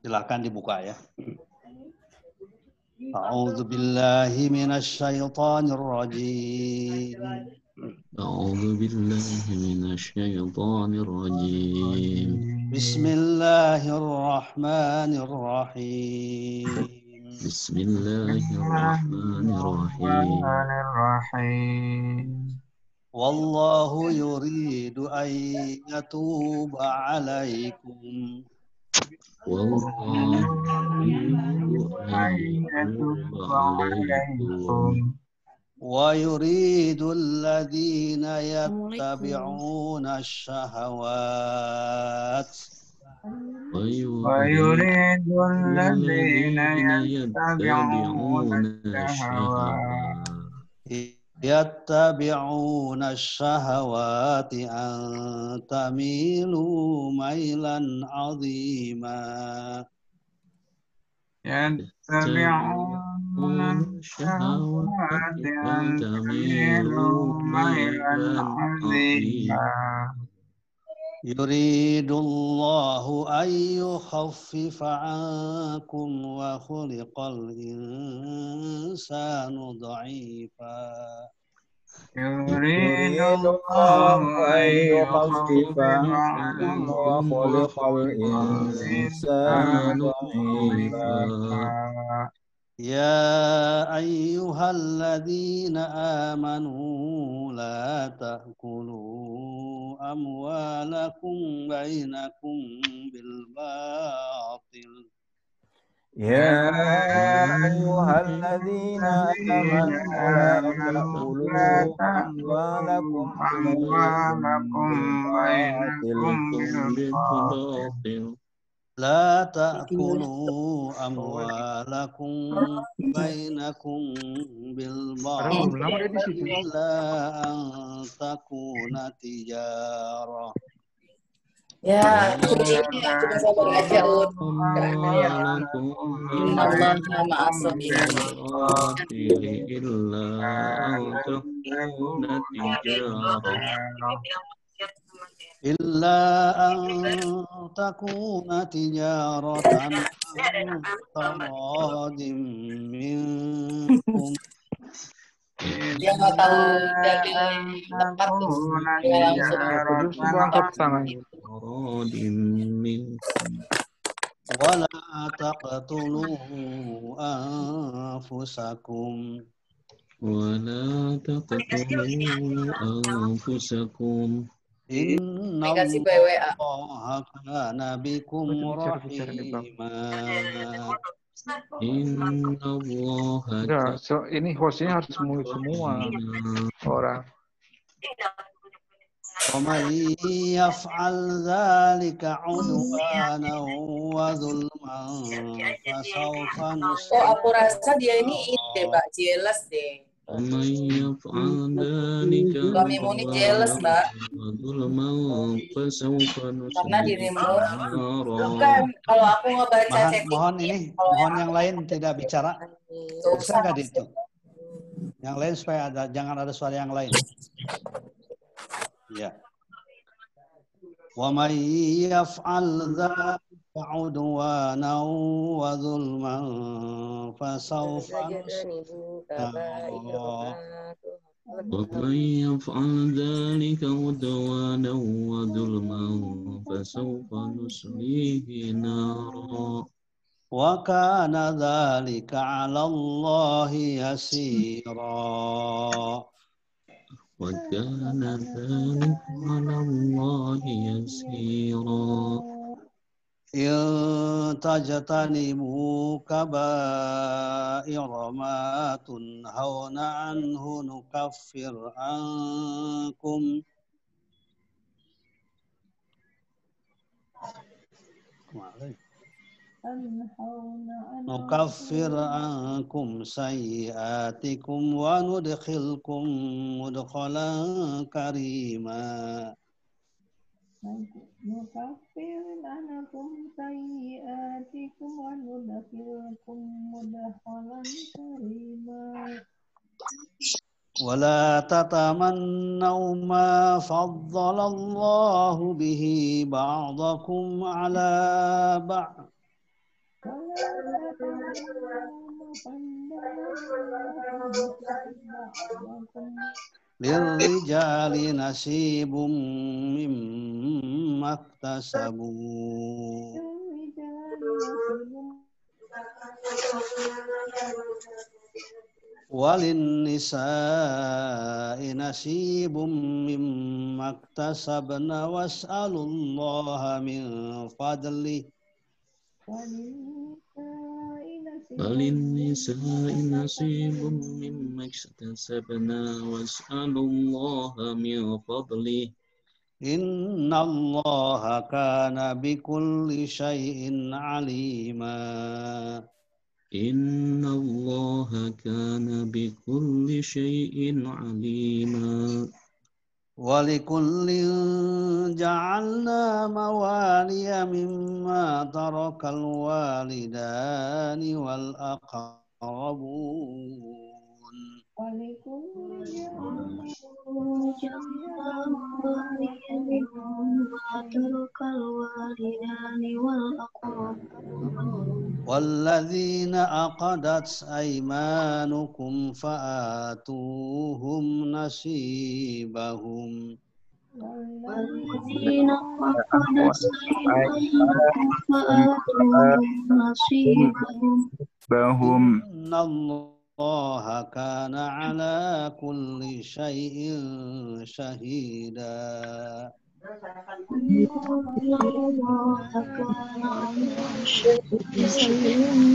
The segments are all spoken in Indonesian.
Silakan dibuka ya. أعوذ بالله من الشيطان الرجيم أعوذ بالله من الشيطان الرجيم بسم الله الرحمن الرحيم بسم الله الرحمن الرحيم الرحيم والله يريد أن يتوب عليكم. والله يريد أن يتوب عليكم ويريد الذين يتبعون الشهوات. ويريد الذين يتبعون الشهوات. يتبعون الشهوات أن تميلوا ميلا عظيما. يتبعون الشهوات أن تميلوا ميلا عظيما. يريد الله أن يخفف عنكم وخلق الإنسان ضعيفا. يريد الله أن يخفف عنكم وخلق الإنسان ضعيفا. يا أيها الذين آمنوا لا تأكلوا أموالكم بينكم بالباطل. يا أيها الذين آمنوا لا تأكلوا أموالكم بينكم بالباطل. لا تأكلوا أموالكم بينكم بالباطل إلا أن تكون تجارة Ya, ini cuma sabar aja, Un. Allah maha إلا أن تكون تجارة إلا أن تكون تجارة عن تراض منكم Dia nggak tahu dari tempat tuh. Dia langsung. تراض منكم ولا تقتلوا أنفسكم ولا تقتلوا أنفسكم إن Kasih BWA. الله كان بكم رحيما إن الله Udah, so, ini hostnya harus mute semua orang. ومن يفعل ذلك عدوانا وظلما فسوف Oh, aku rasa dia ini ide, Mbak. Jelas deh. Mbak. Karena dirimu. Bukan, kalau aku ngebaca mohon. Mohon ini, mohon yang lain tidak bicara. Bisa nggak itu? Yang lain supaya ada, jangan ada suara yang lain. Ya. Wa may yaf'al عدوانا وظلما فسوف ومن يفعل ذلك عدوانا وظلما فسوف نصليه نارا. وكان ذلك على الله يسيرا. وكان ذلك على الله يسيرا. إن تجتنبوا كبائر ما تنهون عنه نكفر عنكم. نكفر عنكم سيئاتكم وندخلكم مدخلا كريما. نكفر عنكم سيئاتكم وندخلكم مدخلا كريما. ولا تتمنوا ما فضل الله به بعضكم على بعض. للرجال نصيب مما اكتسبوا وللنساء نصيب مما اكتسبن واسألوا الله من فضله وللنساء نصيب مما اكتسبنا واسألوا الله من فضله. إن الله كان بكل شيء عليما. إن الله كان بكل شيء عليما. ولكل جعلنا موالي مما ترك الوالدان والأقربون. ترك الوالدان والأقربون والذين عقدت أيمانكم فآتوهم نصيبهم. والذين عقدت أيمانكم فآتوهم نصيبهم. بهم إن الله كان على كل شيء شهيدا. الله كان على شيء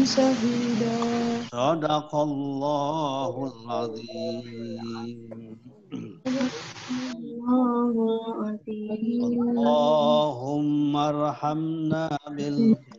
شهيدا صدق الله العظيم الله العظيم اللهم ارحمنا بالقرآن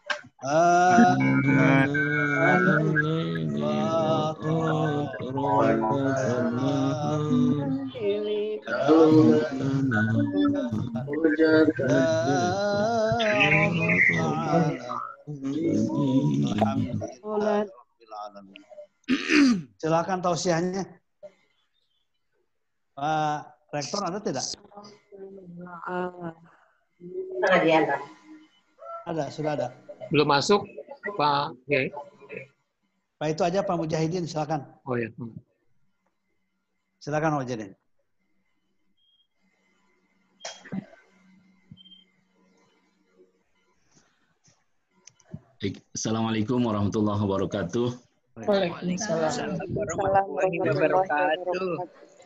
Silakan tausiahnya. Pak Rektor ada tidak? Ada, sudah ada. Belum masuk, Pak Kiai. Pak itu aja Pak Mujahidin, silakan. Oh ya. Hmm. Silakan Pak Mujahidin. Assalamualaikum warahmatullahi wabarakatuh. Waalaikumsalam warahmatullahi wabarakatuh.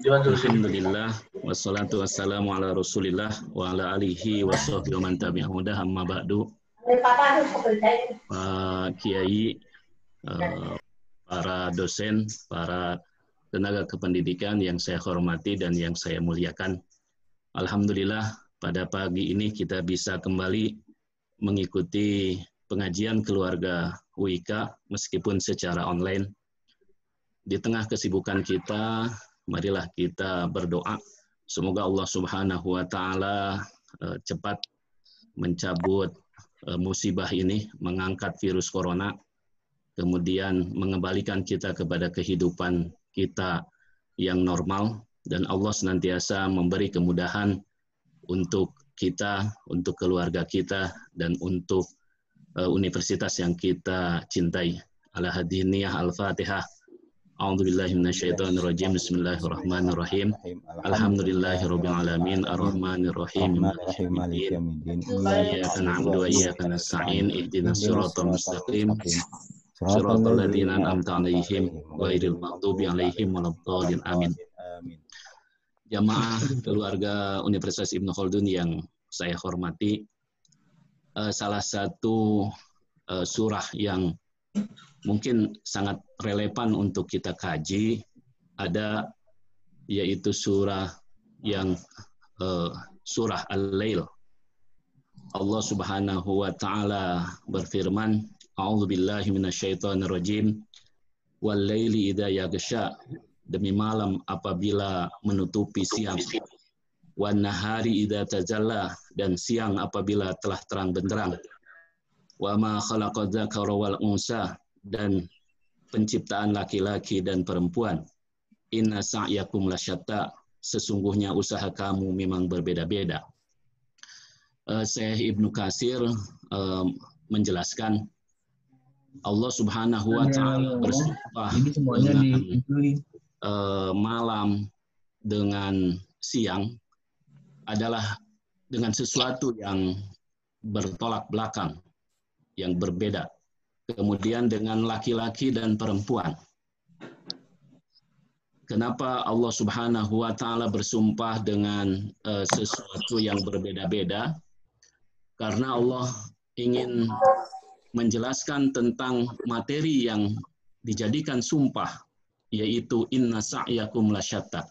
Alhamdulillah wassalatu wassalamu ala Rasulillah wa ala alihi wa sahbihi wa man tabi'ahu amma ba'du. Pak Kiai, eh, para dosen, para tenaga kependidikan yang saya hormati dan yang saya muliakan. Alhamdulillah pada pagi ini kita bisa kembali mengikuti pengajian keluarga WIKA meskipun secara online. Di tengah kesibukan kita, marilah kita berdoa semoga Allah Subhanahu wa taala eh, cepat mencabut musibah ini, mengangkat virus corona, kemudian mengembalikan kita kepada kehidupan kita yang normal dan Allah senantiasa memberi kemudahan untuk kita, untuk keluarga kita dan untuk eh, universitas yang kita cintai. Ala hadiniyah al-Fatihah. Bismillahirrahmanirrahim. Alhamdulillahirabbil alamin arrahmanir rahim maliki yaumiddin. Iyyaka na'budu wa iyyaka nasta'in. Ihdinas siratal mustaqim. Siratal ladzina an'amta 'alaihim ghairil maghdubi 'alaihim waladdallin. Amin. Jamaah keluarga Universitas Ibnu Khaldun yang saya hormati, eh, salah satu eh, surah yang mungkin sangat relevan untuk kita kaji ada yaitu surah yang uh, surah Al-Lail. Allah Subhanahu wa taala berfirman, A'udzu billahi minasyaitonir rajim. Wal laili idza yaghsha. Demi malam apabila menutupi siang. Wan nahari idza tajalla dan siang apabila telah terang benderang. Wa ma khalaqa dzakara wal unsa dan penciptaan laki-laki dan perempuan. Inna sa'yakum lasyatta. Sesungguhnya usaha kamu memang berbeda-beda. Uh, Syekh Ibnu Kasir uh, menjelaskan Allah Subhanahu wa taala bersumpah Ini semuanya dengan uh, malam dengan siang adalah dengan sesuatu yang bertolak belakang, yang berbeda. Kemudian dengan laki-laki dan perempuan. Kenapa Allah Subhanahu wa taala bersumpah dengan uh, sesuatu yang berbeda-beda? Karena Allah ingin menjelaskan tentang materi yang dijadikan sumpah yaitu inna sa'yakum lasyatta.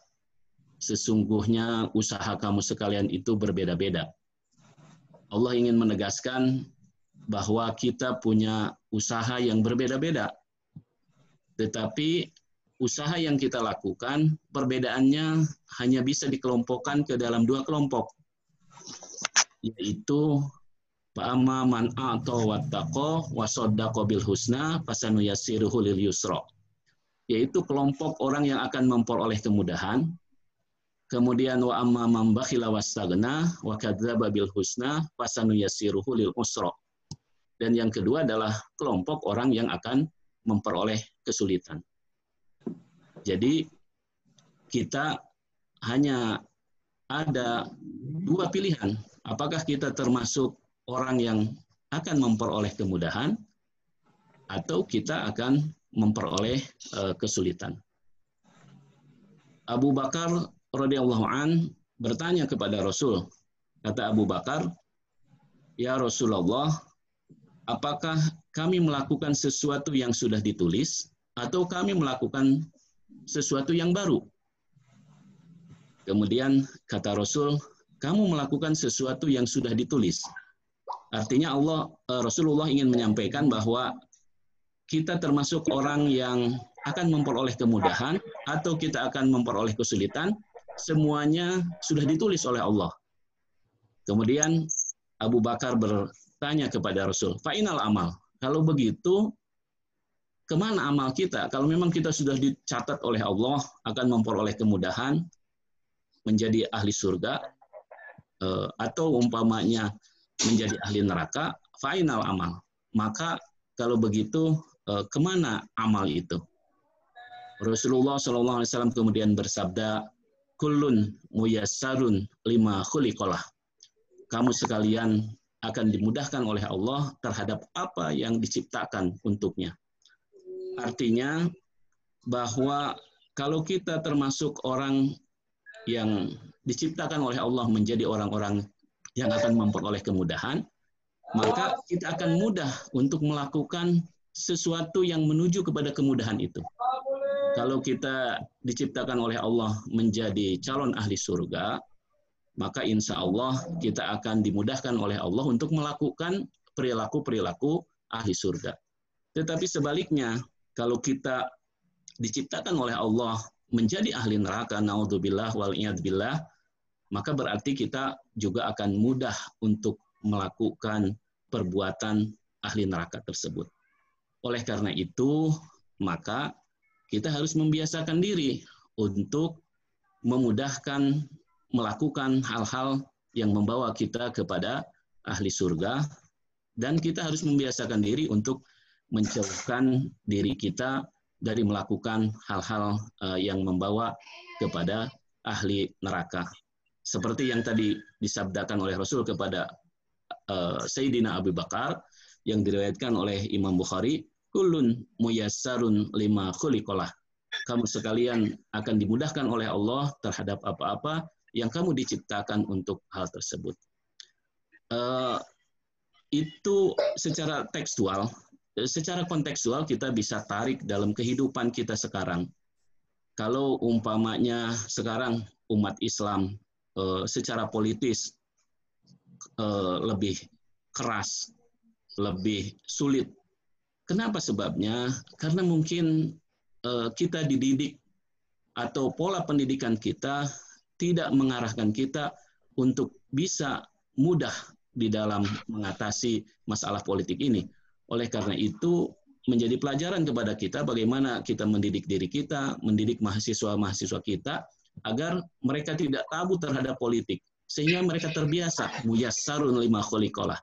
Sesungguhnya usaha kamu sekalian itu berbeda-beda. Allah ingin menegaskan bahwa kita punya usaha yang berbeda-beda. Tetapi usaha yang kita lakukan perbedaannya hanya bisa dikelompokkan ke dalam dua kelompok yaitu Fa'amma man a'ta wattaqo wa saddaqa bil husna fasanu yassiruhu lil yusra. Yaitu kelompok orang yang akan memperoleh kemudahan. Kemudian wa amma man bakhila wastaghna wa kadzdzaba bil husna fasanu lil usra. Dan yang kedua adalah kelompok orang yang akan memperoleh kesulitan. Jadi kita hanya ada dua pilihan. Apakah kita termasuk orang yang akan memperoleh kemudahan atau kita akan memperoleh uh, kesulitan. Abu Bakar radhiyallahu an bertanya kepada Rasul. Kata Abu Bakar, "Ya Rasulullah, apakah kami melakukan sesuatu yang sudah ditulis atau kami melakukan sesuatu yang baru?" Kemudian kata Rasul, "Kamu melakukan sesuatu yang sudah ditulis." Artinya Allah eh, Rasulullah ingin menyampaikan bahwa kita termasuk orang yang akan memperoleh kemudahan atau kita akan memperoleh kesulitan, semuanya sudah ditulis oleh Allah. Kemudian Abu Bakar bertanya kepada Rasul, "Fa'inal amal?" Kalau begitu, ke mana amal kita? Kalau memang kita sudah dicatat oleh Allah akan memperoleh kemudahan, menjadi ahli surga, eh, atau umpamanya menjadi ahli neraka, final amal. Maka kalau begitu eh, ke mana amal itu? Rasulullah SAW kemudian bersabda, Kulun muyassarun lima khuliqalah. Kamu sekalian akan dimudahkan oleh Allah terhadap apa yang diciptakan untuknya. Artinya bahwa kalau kita termasuk orang yang diciptakan oleh Allah menjadi orang-orang yang akan memperoleh kemudahan, maka kita akan mudah untuk melakukan sesuatu yang menuju kepada kemudahan itu. Kalau kita diciptakan oleh Allah menjadi calon ahli surga, maka insya Allah kita akan dimudahkan oleh Allah untuk melakukan perilaku-perilaku ahli surga. Tetapi sebaliknya, kalau kita diciptakan oleh Allah menjadi ahli neraka, naudzubillah wal billah, maka berarti kita juga akan mudah untuk melakukan perbuatan ahli neraka tersebut. Oleh karena itu, maka kita harus membiasakan diri untuk memudahkan melakukan hal-hal yang membawa kita kepada ahli surga dan kita harus membiasakan diri untuk menjauhkan diri kita dari melakukan hal-hal eh, yang membawa kepada ahli neraka seperti yang tadi disabdakan oleh Rasul kepada uh, Sayyidina Abu Bakar yang diriwayatkan oleh Imam Bukhari, kulun muyassarun lima khuliqalah. Kamu sekalian akan dimudahkan oleh Allah terhadap apa-apa yang kamu diciptakan untuk hal tersebut. Uh, itu secara tekstual, secara kontekstual kita bisa tarik dalam kehidupan kita sekarang. kalau umpamanya sekarang umat Islam eh, secara politis eh, lebih keras, lebih sulit. Kenapa sebabnya? Karena mungkin eh, kita dididik atau pola pendidikan kita tidak mengarahkan kita untuk bisa mudah di dalam mengatasi masalah politik ini. Oleh karena itu, menjadi pelajaran kepada kita bagaimana kita mendidik diri kita, mendidik mahasiswa-mahasiswa kita agar mereka tidak tabu terhadap politik sehingga mereka terbiasa muyassarun lima khuliqalah.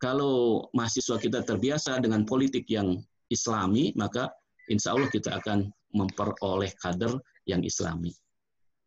Kalau mahasiswa kita terbiasa dengan politik yang islami, maka insya Allah kita akan memperoleh kader yang islami.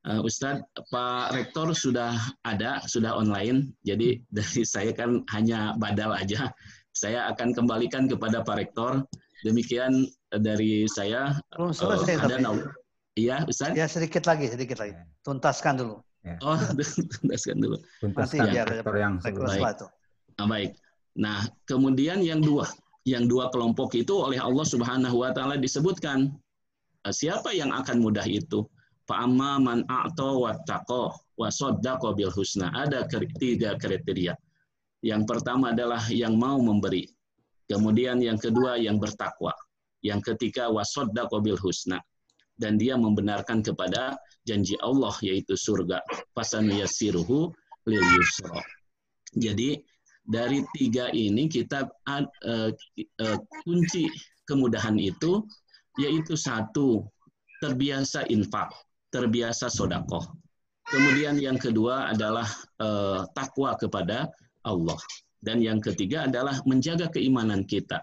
Uh, Ustadz, Pak Rektor sudah ada, sudah online. Jadi dari saya kan hanya badal aja. Saya akan kembalikan kepada Pak Rektor. Demikian dari saya. Belum selesai ada tapi. nau- Iya, Ustadz. Ya sedikit lagi, sedikit lagi. Tuntaskan dulu. Oh, tuntaskan dulu. Nanti Tuntaskan rektor yang rektor sebelumnya. setelah itu. Ah, baik. Nah, kemudian yang dua, yang dua kelompok itu oleh Allah Subhanahu wa taala disebutkan Eh, siapa yang akan mudah itu? Fa'amma man a'ta wattaqa wa saddaqa bil husna. Ada tiga kriteria. Yang pertama adalah yang mau memberi. Kemudian yang kedua yang bertakwa. Yang ketiga wasaddaqa bil husna. Dan dia membenarkan kepada janji Allah yaitu surga. Fasanuyassiruhu lil yusra. Jadi dari tiga ini kita eh, eh, kunci kemudahan itu yaitu satu terbiasa infak, terbiasa sodakoh. Kemudian yang kedua adalah eh, takwa kepada Allah. Dan yang ketiga adalah menjaga keimanan kita.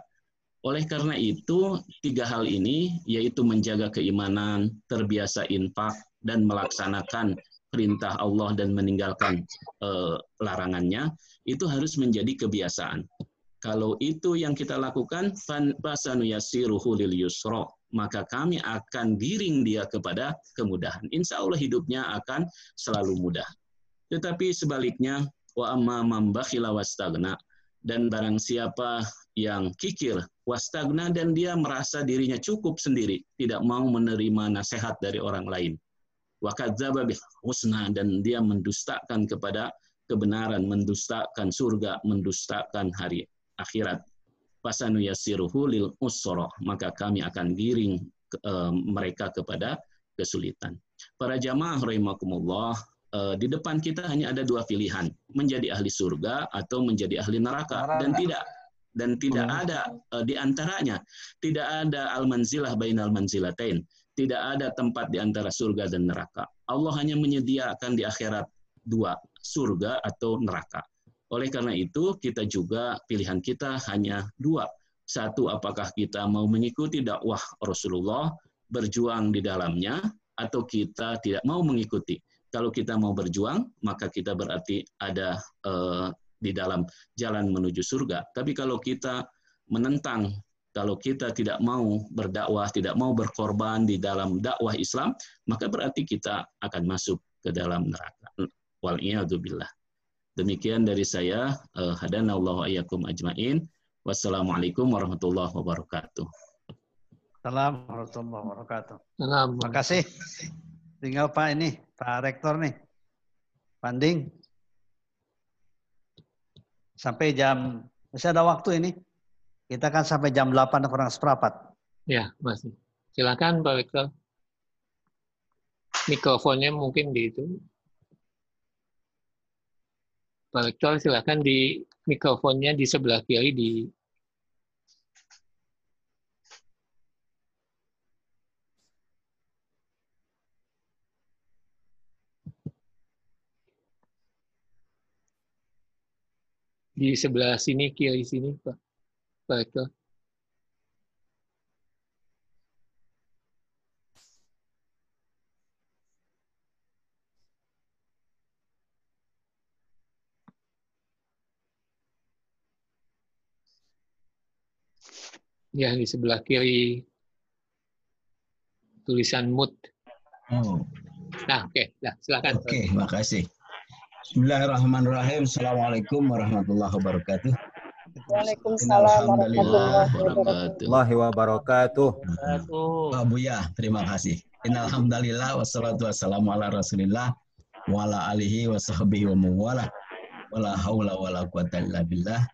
Oleh karena itu, tiga hal ini, yaitu menjaga keimanan, terbiasa infak, dan melaksanakan perintah Allah dan meninggalkan eh, larangannya, itu harus menjadi kebiasaan. Kalau itu yang kita lakukan, fasanuyassiruhu lil yusra, maka kami akan giring dia kepada kemudahan. Insya Allah hidupnya akan selalu mudah. Tetapi sebaliknya, wa amma man bakhila wastagna, dan barang siapa yang kikir, wastagna, dan dia merasa dirinya cukup sendiri, tidak mau menerima nasihat dari orang lain. Wa kadzdzaba bil husna, dan dia mendustakan kepada kebenaran, mendustakan surga, mendustakan hari akhirat fasanu yassiruhu lil usra maka kami akan giring ke- eh, mereka kepada kesulitan. Para jamaah rahimakumullah eh, di depan kita hanya ada dua pilihan, menjadi ahli surga atau menjadi ahli neraka. Dan tidak dan tidak ada eh, di antaranya. Tidak ada al manzilah bainal manzilatain. Tidak ada tempat di antara surga dan neraka. Allah hanya menyediakan di akhirat dua surga atau neraka oleh karena itu, kita juga pilihan kita hanya dua. Satu, apakah kita mau mengikuti dakwah Rasulullah, berjuang di dalamnya, atau kita tidak mau mengikuti. Kalau kita mau berjuang, maka kita berarti ada eh, di dalam jalan menuju surga. Tapi kalau kita menentang, kalau kita tidak mau berdakwah, tidak mau berkorban di dalam dakwah Islam, maka berarti kita akan masuk ke dalam neraka. Wal'iyadzubillah. Demikian dari saya. Eh, Hadanallahu ayyakum ajmain. Wassalamualaikum warahmatullahi wabarakatuh. Salam warahmatullahi wabarakatuh. Salam. Terima kasih. Tinggal Pak ini, Pak Rektor nih. Panding. Sampai jam, masih ada waktu ini. Kita kan sampai jam 8 kurang seperempat. Ya, masih. Silakan Pak Rektor. Mikrofonnya mungkin di itu. Pak Rektor, silakan di mikrofonnya di sebelah kiri di di sebelah sini kiri sini Pak Pak Rektor. Ya, di sebelah kiri tulisan mute. Oh, Nah, oke, dah silakan. Oke, makasih. Bismillahirrahmanirrahim. Assalamualaikum warahmatullahi wabarakatuh. Waalaikumsalam warahmatullahi wabarakatuh. Pak Buya, terima kasih. Innalhamdalillah wassalatu wassalamu ala rasulillah wa ala alihi wa sahbihi wa mawala wala haula wala quwata illa billah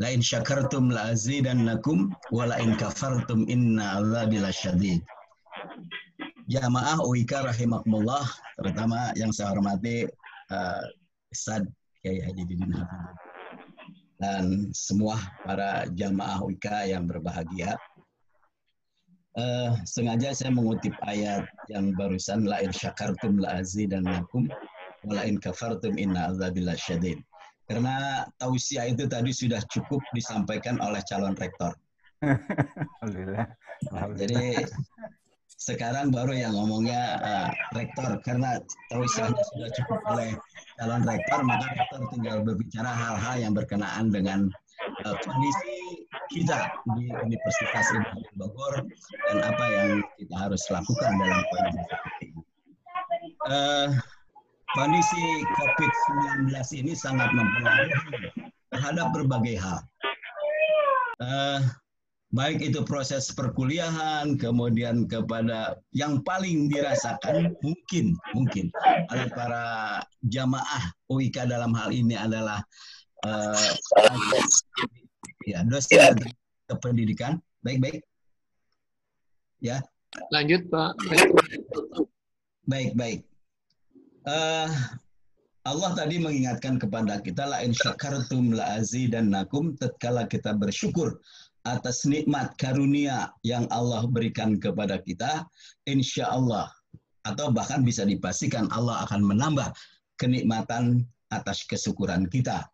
la in syakartum la azidannakum wa la in kafartum inna azabi lasyadid Jamaah UIK rahimakumullah terutama yang saya hormati uh, Ustaz Kiai Haji Didin dan semua para jamaah UIK yang berbahagia. Uh, sengaja saya mengutip ayat yang barusan la in syakartum la azidannakum wa la in kafartum inna azabillah syadid. Karena tausiah itu tadi sudah cukup disampaikan oleh calon rektor. Alhamdulillah. Jadi sekarang baru yang ngomongnya uh, rektor karena tausiahnya sudah cukup oleh calon rektor maka rektor tinggal berbicara hal-hal yang berkenaan dengan uh, kondisi kita di Universitas Indonesia Bogor dan apa yang kita harus lakukan dalam kondisi ini. Uh, kondisi COVID-19 ini sangat mempengaruhi terhadap berbagai hal. Uh, baik itu proses perkuliahan, kemudian kepada yang paling dirasakan mungkin mungkin oleh para jamaah UIK dalam hal ini adalah uh, ya dosen kependidikan. Baik-baik. Ya. Lanjut Pak. Baik-baik. Uh, Allah tadi mengingatkan kepada kita la in syakartum la azidannakum tatkala kita bersyukur atas nikmat karunia yang Allah berikan kepada kita, insya Allah atau bahkan bisa dipastikan Allah akan menambah kenikmatan atas kesyukuran kita.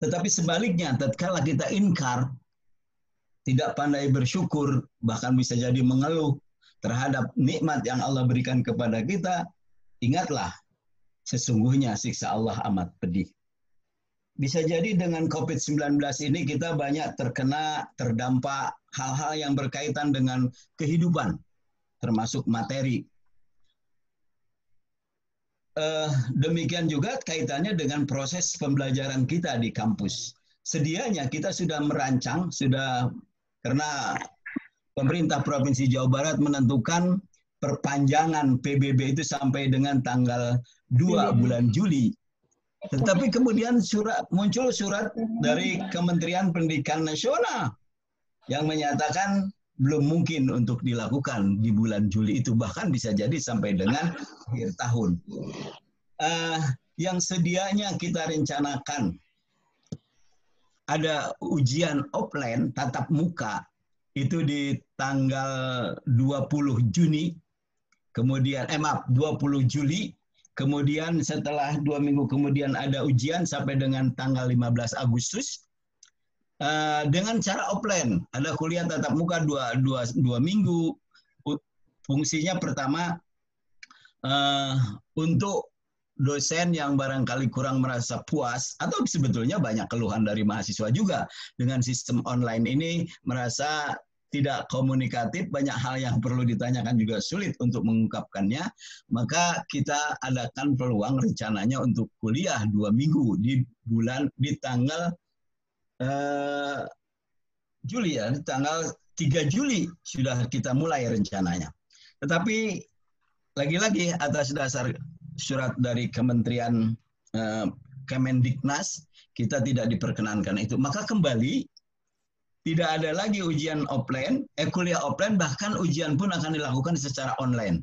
Tetapi sebaliknya, tatkala kita inkar, tidak pandai bersyukur, bahkan bisa jadi mengeluh terhadap nikmat yang Allah berikan kepada kita, ingatlah sesungguhnya siksa Allah amat pedih. Bisa jadi dengan COVID-19 ini kita banyak terkena, terdampak hal-hal yang berkaitan dengan kehidupan, termasuk materi. Uh, demikian juga kaitannya dengan proses pembelajaran kita di kampus. Sedianya kita sudah merancang, sudah karena pemerintah Provinsi Jawa Barat menentukan perpanjangan PBB itu sampai dengan tanggal 2 bulan Juli. Tetapi kemudian surat muncul surat dari Kementerian Pendidikan Nasional yang menyatakan belum mungkin untuk dilakukan di bulan Juli itu. Bahkan bisa jadi sampai dengan akhir tahun. Uh, yang sedianya kita rencanakan ada ujian offline tatap muka itu di tanggal 20 Juni, kemudian eh maaf 20 Juli, Kemudian setelah dua minggu kemudian ada ujian sampai dengan tanggal 15 Agustus. Uh, dengan cara offline, ada kuliah tatap muka dua, dua, dua minggu. Fungsinya pertama uh, untuk dosen yang barangkali kurang merasa puas atau sebetulnya banyak keluhan dari mahasiswa juga dengan sistem online ini merasa tidak komunikatif, banyak hal yang perlu ditanyakan juga sulit untuk mengungkapkannya, maka kita adakan peluang rencananya untuk kuliah dua minggu di bulan di tanggal uh, Juli ya, di tanggal 3 Juli sudah kita mulai rencananya. Tetapi lagi-lagi atas dasar surat dari Kementerian uh, Kemendiknas kita tidak diperkenankan itu. Maka kembali tidak ada lagi ujian offline, eh kuliah offline, bahkan ujian pun akan dilakukan secara online.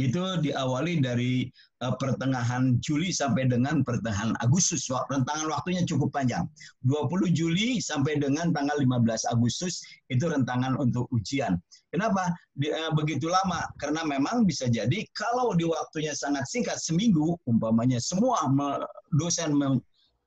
Itu diawali dari uh, pertengahan Juli sampai dengan pertengahan Agustus. Rentangan waktunya cukup panjang. 20 Juli sampai dengan tanggal 15 Agustus itu rentangan untuk ujian. Kenapa di, uh, begitu lama? Karena memang bisa jadi kalau di waktunya sangat singkat, seminggu, umpamanya semua dosen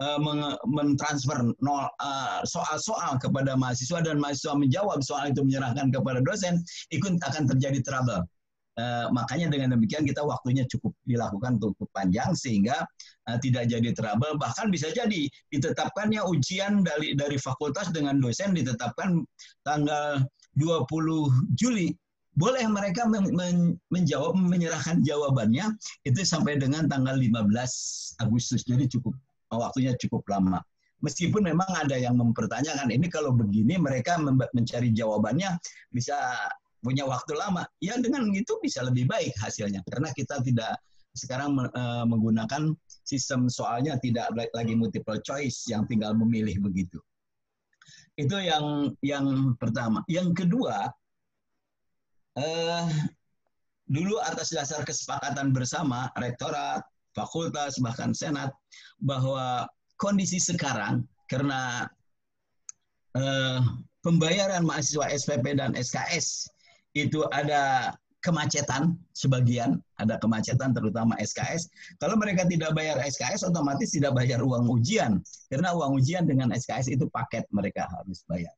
Eh, mentransfer eh, soal-soal kepada mahasiswa dan mahasiswa menjawab soal itu menyerahkan kepada dosen, ikut akan terjadi trouble. Uh, makanya dengan demikian kita waktunya cukup dilakukan cukup panjang sehingga uh, tidak jadi trouble. Bahkan bisa jadi ditetapkannya ujian dari dari fakultas dengan dosen ditetapkan tanggal 20 Juli. Boleh mereka men men menjawab menyerahkan jawabannya itu sampai dengan tanggal 15 Agustus. Jadi cukup waktunya cukup lama. Meskipun memang ada yang mempertanyakan ini kalau begini mereka mencari jawabannya bisa punya waktu lama. Ya dengan itu bisa lebih baik hasilnya karena kita tidak sekarang eh, menggunakan sistem soalnya tidak la- lagi multiple choice yang tinggal memilih begitu. Itu yang yang pertama. Yang kedua, eh, dulu atas dasar kesepakatan bersama rektorat, fakultas bahkan senat bahwa kondisi sekarang karena eh, pembayaran mahasiswa SPP dan SKS itu ada kemacetan sebagian, ada kemacetan terutama SKS. Kalau mereka tidak bayar SKS, otomatis tidak bayar uang ujian. Karena uang ujian dengan SKS itu paket mereka harus bayar.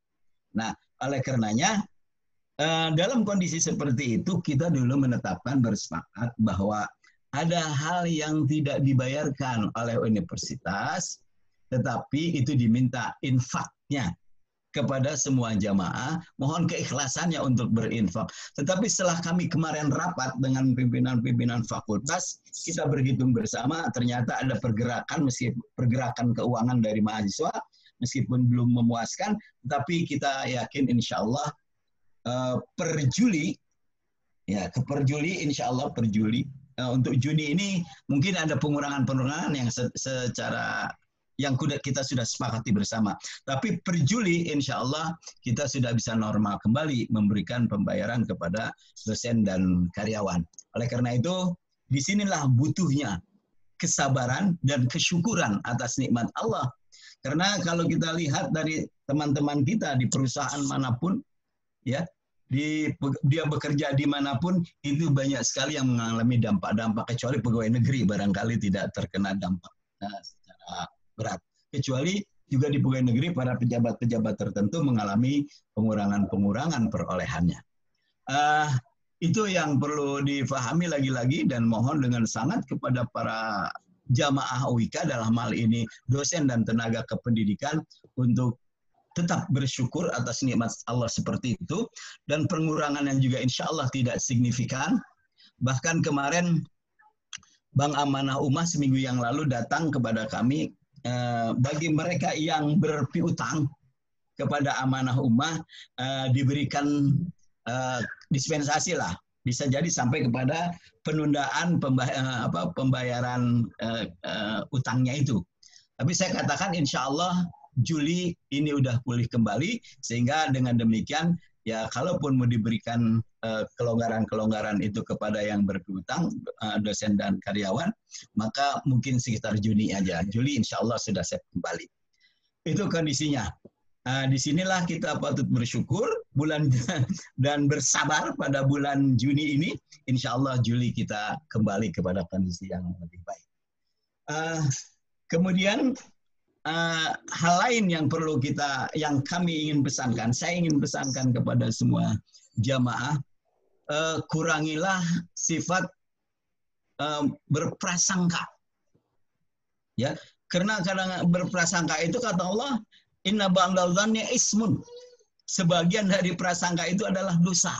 Nah, oleh karenanya, eh, dalam kondisi seperti itu, kita dulu menetapkan bersepakat bahwa ada hal yang tidak dibayarkan oleh universitas, tetapi itu diminta infaknya kepada semua jamaah. Mohon keikhlasannya untuk berinfak. Tetapi setelah kami kemarin rapat dengan pimpinan-pimpinan fakultas, kita berhitung bersama, ternyata ada pergerakan, meski pergerakan keuangan dari mahasiswa, meskipun belum memuaskan, tapi kita yakin insya Allah eh, per Juli, ya per Juli, insya Allah per Juli, untuk Juni ini mungkin ada pengurangan-pengurangan yang se- secara yang kita sudah sepakati bersama. Tapi per Juli, insya Allah kita sudah bisa normal kembali memberikan pembayaran kepada dosen dan karyawan. Oleh karena itu, di sinilah butuhnya kesabaran dan kesyukuran atas nikmat Allah. Karena kalau kita lihat dari teman-teman kita di perusahaan mana pun, ya di dia bekerja di mana pun itu banyak sekali yang mengalami dampak-dampak kecuali pegawai negeri barangkali tidak terkena dampak nah, secara berat. Kecuali juga di pegawai negeri para pejabat-pejabat tertentu mengalami pengurangan-pengurangan perolehannya. Uh, itu yang perlu difahami lagi-lagi dan mohon dengan sangat kepada para jamaah UIK dalam hal ini dosen dan tenaga kependidikan untuk tetap bersyukur atas nikmat Allah seperti itu dan pengurangan yang juga insya Allah tidak signifikan. Bahkan kemarin Bang Amanah Umah seminggu yang lalu datang kepada kami eh, bagi mereka yang berpiutang kepada Amanah Ummah eh, diberikan eh, dispensasi lah bisa jadi sampai kepada penundaan pembayaran utangnya itu. Tapi saya katakan insya Allah Juli ini udah pulih kembali sehingga dengan demikian ya kalaupun mau diberikan eh, kelonggaran-kelonggaran itu kepada yang berpiutang eh, dosen dan karyawan maka mungkin sekitar Juni aja Juli insya Allah sudah set kembali itu kondisinya Nah, di sinilah kita patut bersyukur bulan dan bersabar pada bulan Juni ini. Insya Allah Juli kita kembali kepada kondisi yang lebih baik. Uh, kemudian uh, hal lain yang perlu kita, yang kami ingin pesankan, saya ingin pesankan kepada semua jamaah, uh, kurangilah sifat uh, berprasangka. Ya, karena kadang berprasangka itu kata Allah Inna ba'dal dhanni ismun. Sebagian dari prasangka itu adalah dosa.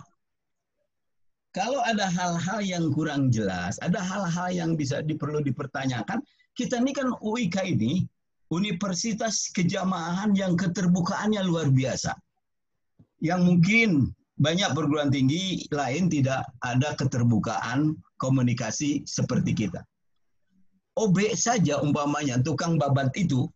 Kalau ada hal-hal yang kurang jelas, ada hal-hal yang bisa diperlu dipertanyakan, kita ini kan UIK ini universitas kejamahan yang keterbukaannya luar biasa. Yang mungkin banyak perguruan tinggi lain tidak ada keterbukaan komunikasi seperti kita. OB saja umpamanya tukang babat itu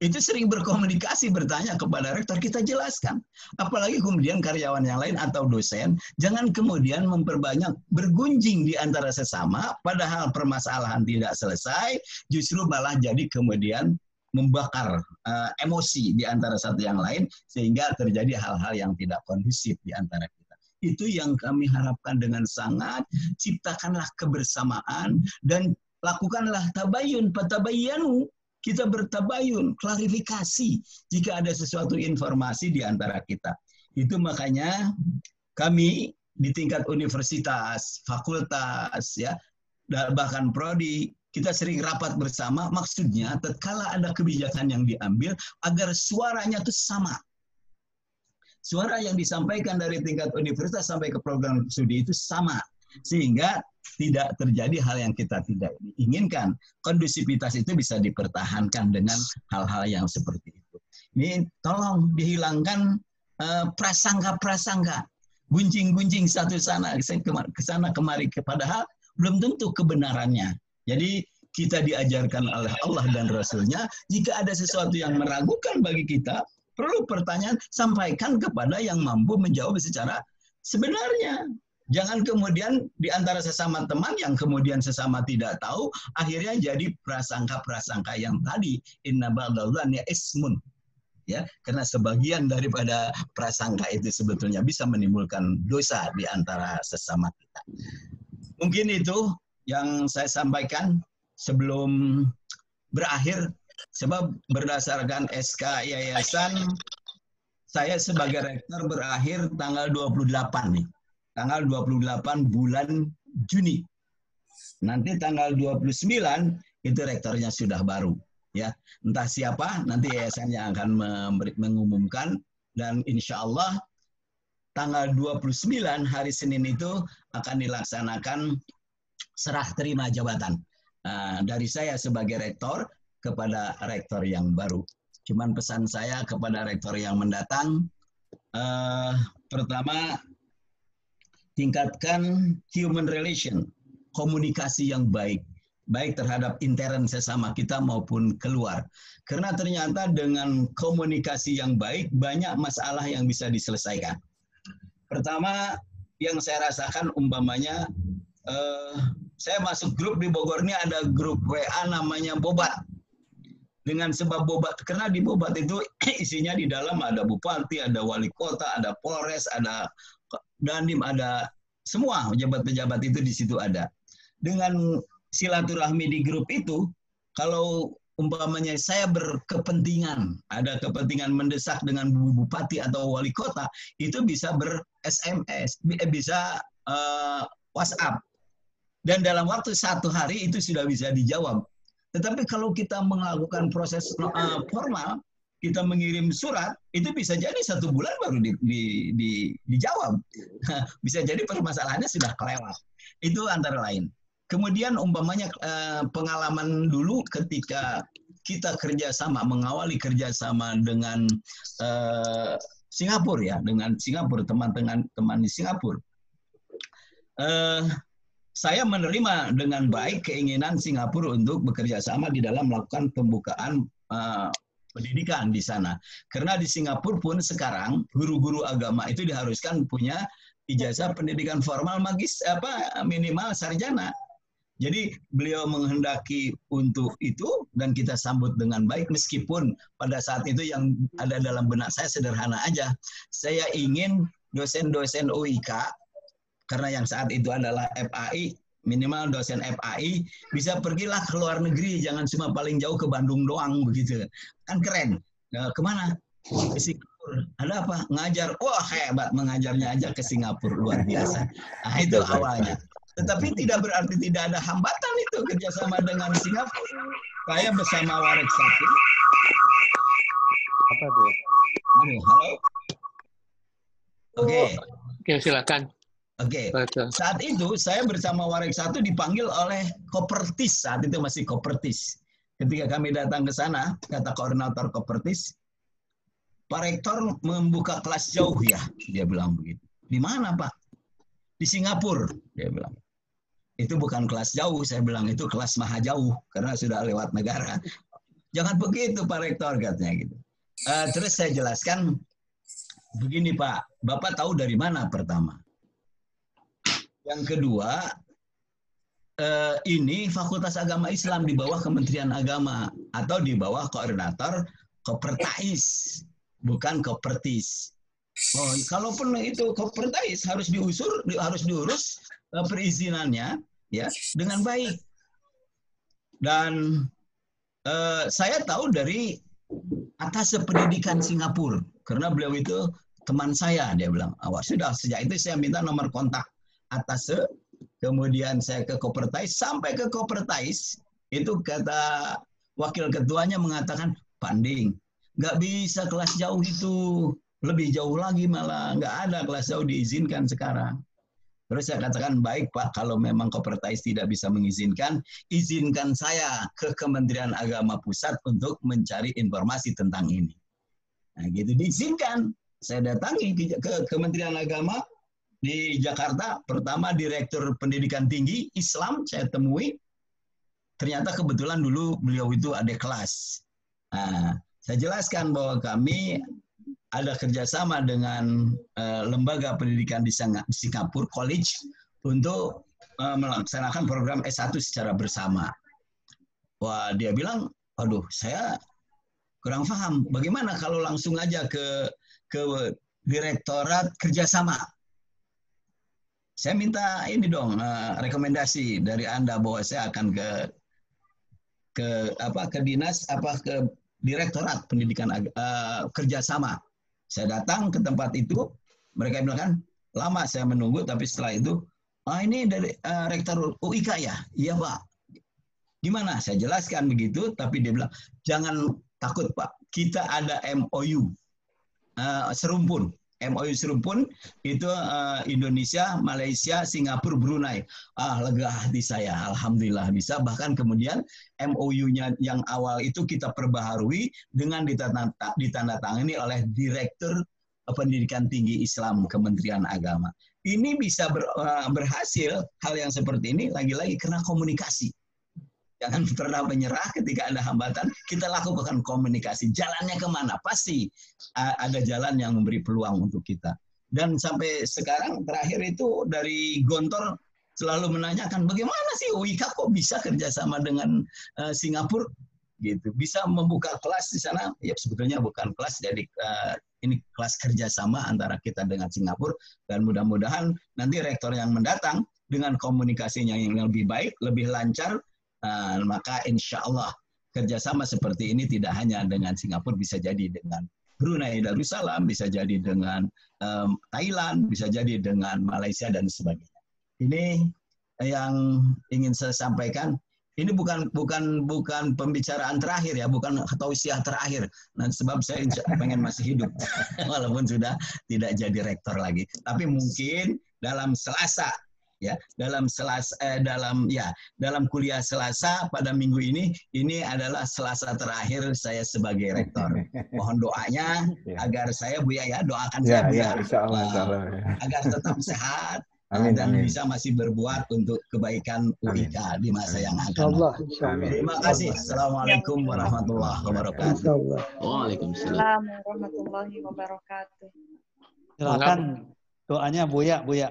itu sering berkomunikasi bertanya kepada rektor kita jelaskan apalagi kemudian karyawan yang lain atau dosen jangan kemudian memperbanyak bergunjing di antara sesama padahal permasalahan tidak selesai justru malah jadi kemudian membakar uh, emosi di antara satu yang lain sehingga terjadi hal-hal yang tidak kondusif di antara kita itu yang kami harapkan dengan sangat ciptakanlah kebersamaan dan lakukanlah tabayun patabayanu kita bertabayun, klarifikasi jika ada sesuatu informasi di antara kita. Itu makanya kami di tingkat universitas, fakultas, ya, bahkan prodi, kita sering rapat bersama. Maksudnya, tatkala ada kebijakan yang diambil, agar suaranya itu sama. Suara yang disampaikan dari tingkat universitas sampai ke program studi itu sama. Sehingga tidak terjadi hal yang kita tidak inginkan. Kondusivitas itu bisa dipertahankan dengan hal-hal yang seperti itu. Ini tolong dihilangkan prasangka-prasangka. gunjing-gunjing satu sana ke sana kemari padahal belum tentu kebenarannya. Jadi kita diajarkan oleh Allah dan Rasulnya, jika ada sesuatu yang meragukan bagi kita, perlu pertanyaan, sampaikan kepada yang mampu menjawab secara sebenarnya. Jangan kemudian di antara sesama teman yang kemudian sesama tidak tahu, akhirnya jadi prasangka-prasangka yang tadi. Inna ba'dallah ismun. Ya, karena sebagian daripada prasangka itu sebetulnya bisa menimbulkan dosa di antara sesama kita. Mungkin itu yang saya sampaikan sebelum berakhir sebab berdasarkan SK Yayasan saya sebagai rektor berakhir tanggal 28 nih. Tanggal 28 bulan Juni. Nanti tanggal 29 itu rektornya sudah baru ya. Entah siapa nanti yayasan yang akan memberi, mengumumkan dan insya Allah tanggal 29 hari Senin itu akan dilaksanakan serah terima jabatan uh, dari saya sebagai rektor kepada rektor yang baru. Cuman pesan saya kepada rektor yang mendatang, uh, pertama tingkatkan human relation, komunikasi yang baik, baik terhadap intern sesama kita maupun keluar. Karena ternyata dengan komunikasi yang baik banyak masalah yang bisa diselesaikan. Pertama yang saya rasakan umpamanya uh, saya masuk grup di Bogor ini ada grup WA namanya Bobat dengan sebab bobat karena di bobat itu isinya di dalam ada bupati, ada wali kota, ada polres, ada dandim, ada semua pejabat-pejabat itu di situ ada. Dengan silaturahmi di grup itu, kalau umpamanya saya berkepentingan, ada kepentingan mendesak dengan bupati atau wali kota, itu bisa ber SMS, eh, bisa uh, WhatsApp. Dan dalam waktu satu hari itu sudah bisa dijawab tetapi kalau kita melakukan proses uh, formal, kita mengirim surat, itu bisa jadi satu bulan baru di, di, di, dijawab. bisa jadi permasalahannya sudah kelewat. Itu antara lain. Kemudian umpamanya uh, pengalaman dulu ketika kita kerjasama, mengawali kerjasama dengan uh, Singapura ya, dengan Singapura, teman-teman teman di Singapura. Saya menerima dengan baik keinginan Singapura untuk bekerja sama di dalam melakukan pembukaan uh, pendidikan di sana. Karena di Singapura pun sekarang guru-guru agama itu diharuskan punya ijazah pendidikan formal magis apa minimal sarjana. Jadi beliau menghendaki untuk itu dan kita sambut dengan baik meskipun pada saat itu yang ada dalam benak saya sederhana aja. Saya ingin dosen-dosen UIK karena yang saat itu adalah FAI minimal dosen FAI bisa pergilah ke luar negeri jangan cuma paling jauh ke Bandung doang begitu. Kan keren. Nah, ke mana? Ke Singapura. Ada apa? Ngajar wah hebat. Mengajarnya aja ke Singapura. Luar biasa. Nah itu awalnya. Tetapi tidak berarti tidak ada hambatan itu kerjasama dengan Singapura. Saya bersama Warek Satu apa tuh Aduh, halo. Oke. Okay. Oke, silakan. Oke, okay. saat itu saya bersama Warek Satu dipanggil oleh Kopertis, saat itu masih Kopertis. Ketika kami datang ke sana, kata koordinator Kopertis, Pak Rektor membuka kelas jauh ya, dia bilang begitu. Di mana Pak? Di Singapura, dia bilang. Itu bukan kelas jauh, saya bilang itu kelas maha jauh, karena sudah lewat negara. Jangan begitu Pak Rektor, katanya gitu. Uh, terus saya jelaskan, begini Pak, Bapak tahu dari mana pertama? Yang kedua, eh, ini Fakultas Agama Islam di bawah Kementerian Agama atau di bawah koordinator Kopertais, bukan Kopertis. Oh, kalaupun itu Kopertais harus diusur, harus diurus eh, perizinannya ya dengan baik. Dan eh, saya tahu dari atas pendidikan Singapura karena beliau itu teman saya dia bilang awal sudah sejak itu saya minta nomor kontak atas kemudian saya ke Kopertais, sampai ke Kopertais, itu kata wakil ketuanya mengatakan, Panding, nggak bisa kelas jauh itu, lebih jauh lagi malah, nggak ada kelas jauh diizinkan sekarang. Terus saya katakan, baik Pak, kalau memang Kopertais tidak bisa mengizinkan, izinkan saya ke Kementerian Agama Pusat untuk mencari informasi tentang ini. Nah gitu, diizinkan. Saya datangi ke Kementerian Agama, di Jakarta. Pertama Direktur Pendidikan Tinggi Islam saya temui. Ternyata kebetulan dulu beliau itu ada kelas. Nah, saya jelaskan bahwa kami ada kerjasama dengan eh, lembaga pendidikan di Singa- Singapura College untuk eh, melaksanakan program S1 secara bersama. Wah, dia bilang, aduh, saya kurang paham. Bagaimana kalau langsung aja ke ke Direktorat Kerjasama? Saya minta ini dong eh, rekomendasi dari Anda bahwa saya akan ke ke apa ke dinas apa ke Direktorat Pendidikan eh, Kerjasama. Saya datang ke tempat itu, mereka bilang kan lama saya menunggu, tapi setelah itu, ah ini dari eh, Rektor UIK ya, iya Pak. Gimana? Saya jelaskan begitu, tapi dia bilang jangan takut Pak, kita ada MOU eh, serumpun. MOU serumpun itu eh, Indonesia, Malaysia, Singapura, Brunei. Ah, lega hati saya. Alhamdulillah bisa. Bahkan kemudian MOU-nya yang awal itu kita perbaharui dengan ditanda- ditandatangani oleh Direktur Pendidikan Tinggi Islam Kementerian Agama. Ini bisa ber- eh, berhasil hal yang seperti ini lagi-lagi karena komunikasi. Jangan pernah menyerah ketika ada hambatan. Kita lakukan komunikasi. Jalannya ke mana? Pasti ada jalan yang memberi peluang untuk kita. Dan sampai sekarang terakhir itu dari Gontor selalu menanyakan bagaimana sih UIK kok bisa kerjasama dengan eh, Singapura gitu bisa membuka kelas di sana ya sebetulnya bukan kelas jadi eh, ini kelas kerjasama antara kita dengan Singapura dan mudah-mudahan nanti rektor yang mendatang dengan komunikasinya yang lebih baik lebih lancar Nah, maka insya Allah kerjasama seperti ini tidak hanya dengan Singapura, bisa jadi dengan Brunei Darussalam, bisa jadi dengan em, Thailand, bisa jadi dengan Malaysia dan sebagainya. Ini yang ingin saya sampaikan. Ini bukan bukan bukan pembicaraan terakhir ya, bukan tausiah terakhir. Nah, sebab saya pengen masih hidup, walaupun sudah tidak jadi rektor lagi. Tapi mungkin dalam Selasa ya dalam selas eh, dalam ya dalam kuliah Selasa pada minggu ini ini adalah Selasa terakhir saya sebagai rektor. Mohon doanya agar saya Bu ya ya doakan Ya, saya Bu ya, ya, insya Allah, insya Allah. ya. agar tetap sehat Amin, dan amin. bisa masih berbuat untuk kebaikan UIK di masa yang akan insyaallah. Terima kasih. Assalamualaikum warahmatullahi wabarakatuh. Waalaikumsalam. Warahmatullahi wabarakatuh. Silakan doanya Buya, Buya.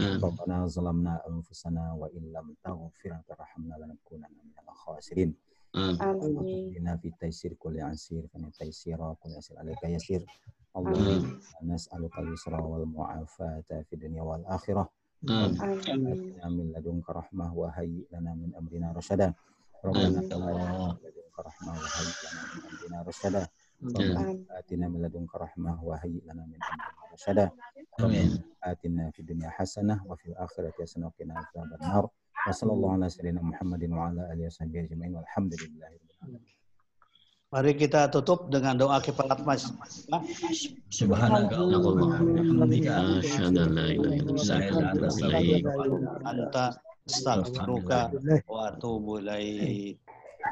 ربنا ظلمنا أنفسنا وإن لم تغفر وترحمنا لنكونن من الخاسرين آمين. Amin. اهدنا في التيسير كل عسير فإن التيسير كل عسير عليك يسير آمين. اللهم نسألك اليسر والمعافاة في الدنيا والآخرة آمين. Amin. آتنا من لدنك رحمة وهيئ لنا من أمرنا رشدا ربنا آمين. آتنا من لدنك رحمة وهيئ لنا من أمرنا رشدا آمين. ربنا آتنا من لدنك رحمة وهيئ لنا من أمرنا رشدا آمين. ربنا آتنا في الدنيا حسنة وفي الآخرة حسنة وقنا عذاب النار وصلى الله على سيدنا محمد وعلى آله وصحبه أجمعين والحمد لله رب العالمين Mari kita tutup dengan doa kifarat mas. Subhanaka Allahumma wa bihamdika أشهد أن لا إله إلا أنت أستغفرك وأتوب إليك Anta astaghfiruka wa atubu ilaik.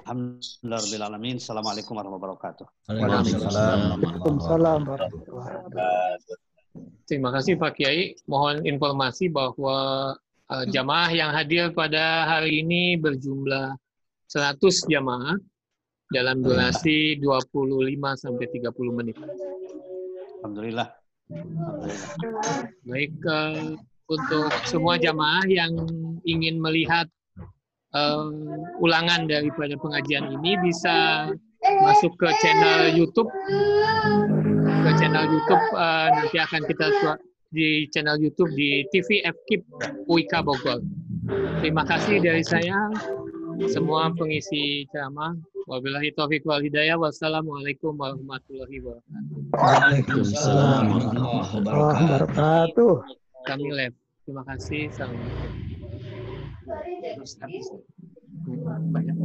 Alhamdulillah rabbil alamin. Assalamualaikum warahmatullahi wabarakatuh. Waalaikumsalam warahmatullahi wabarakatuh. Terima kasih Pak Kiai. Mohon informasi bahwa eh, jamaah yang hadir pada hari ini berjumlah 100 jamaah dalam durasi 25 sampai 30 menit. Alhamdulillah. Alhamdulillah. Baik eh, untuk semua jamaah yang ingin melihat eh, ulangan daripada pengajian ini bisa masuk ke channel YouTube ke channel YouTube eh, nanti akan kita di channel YouTube di TV FKIP UIK Bogor. Terima kasih dari saya semua pengisi ceramah. Wabillahi taufiq wal hidayah. Wassalamualaikum warahmatullahi wabarakatuh. Waalaikumsalam warahmatullahi wabarakatuh. Kami live. Terima kasih. Assalamualaikum. Terus habis. Banyak.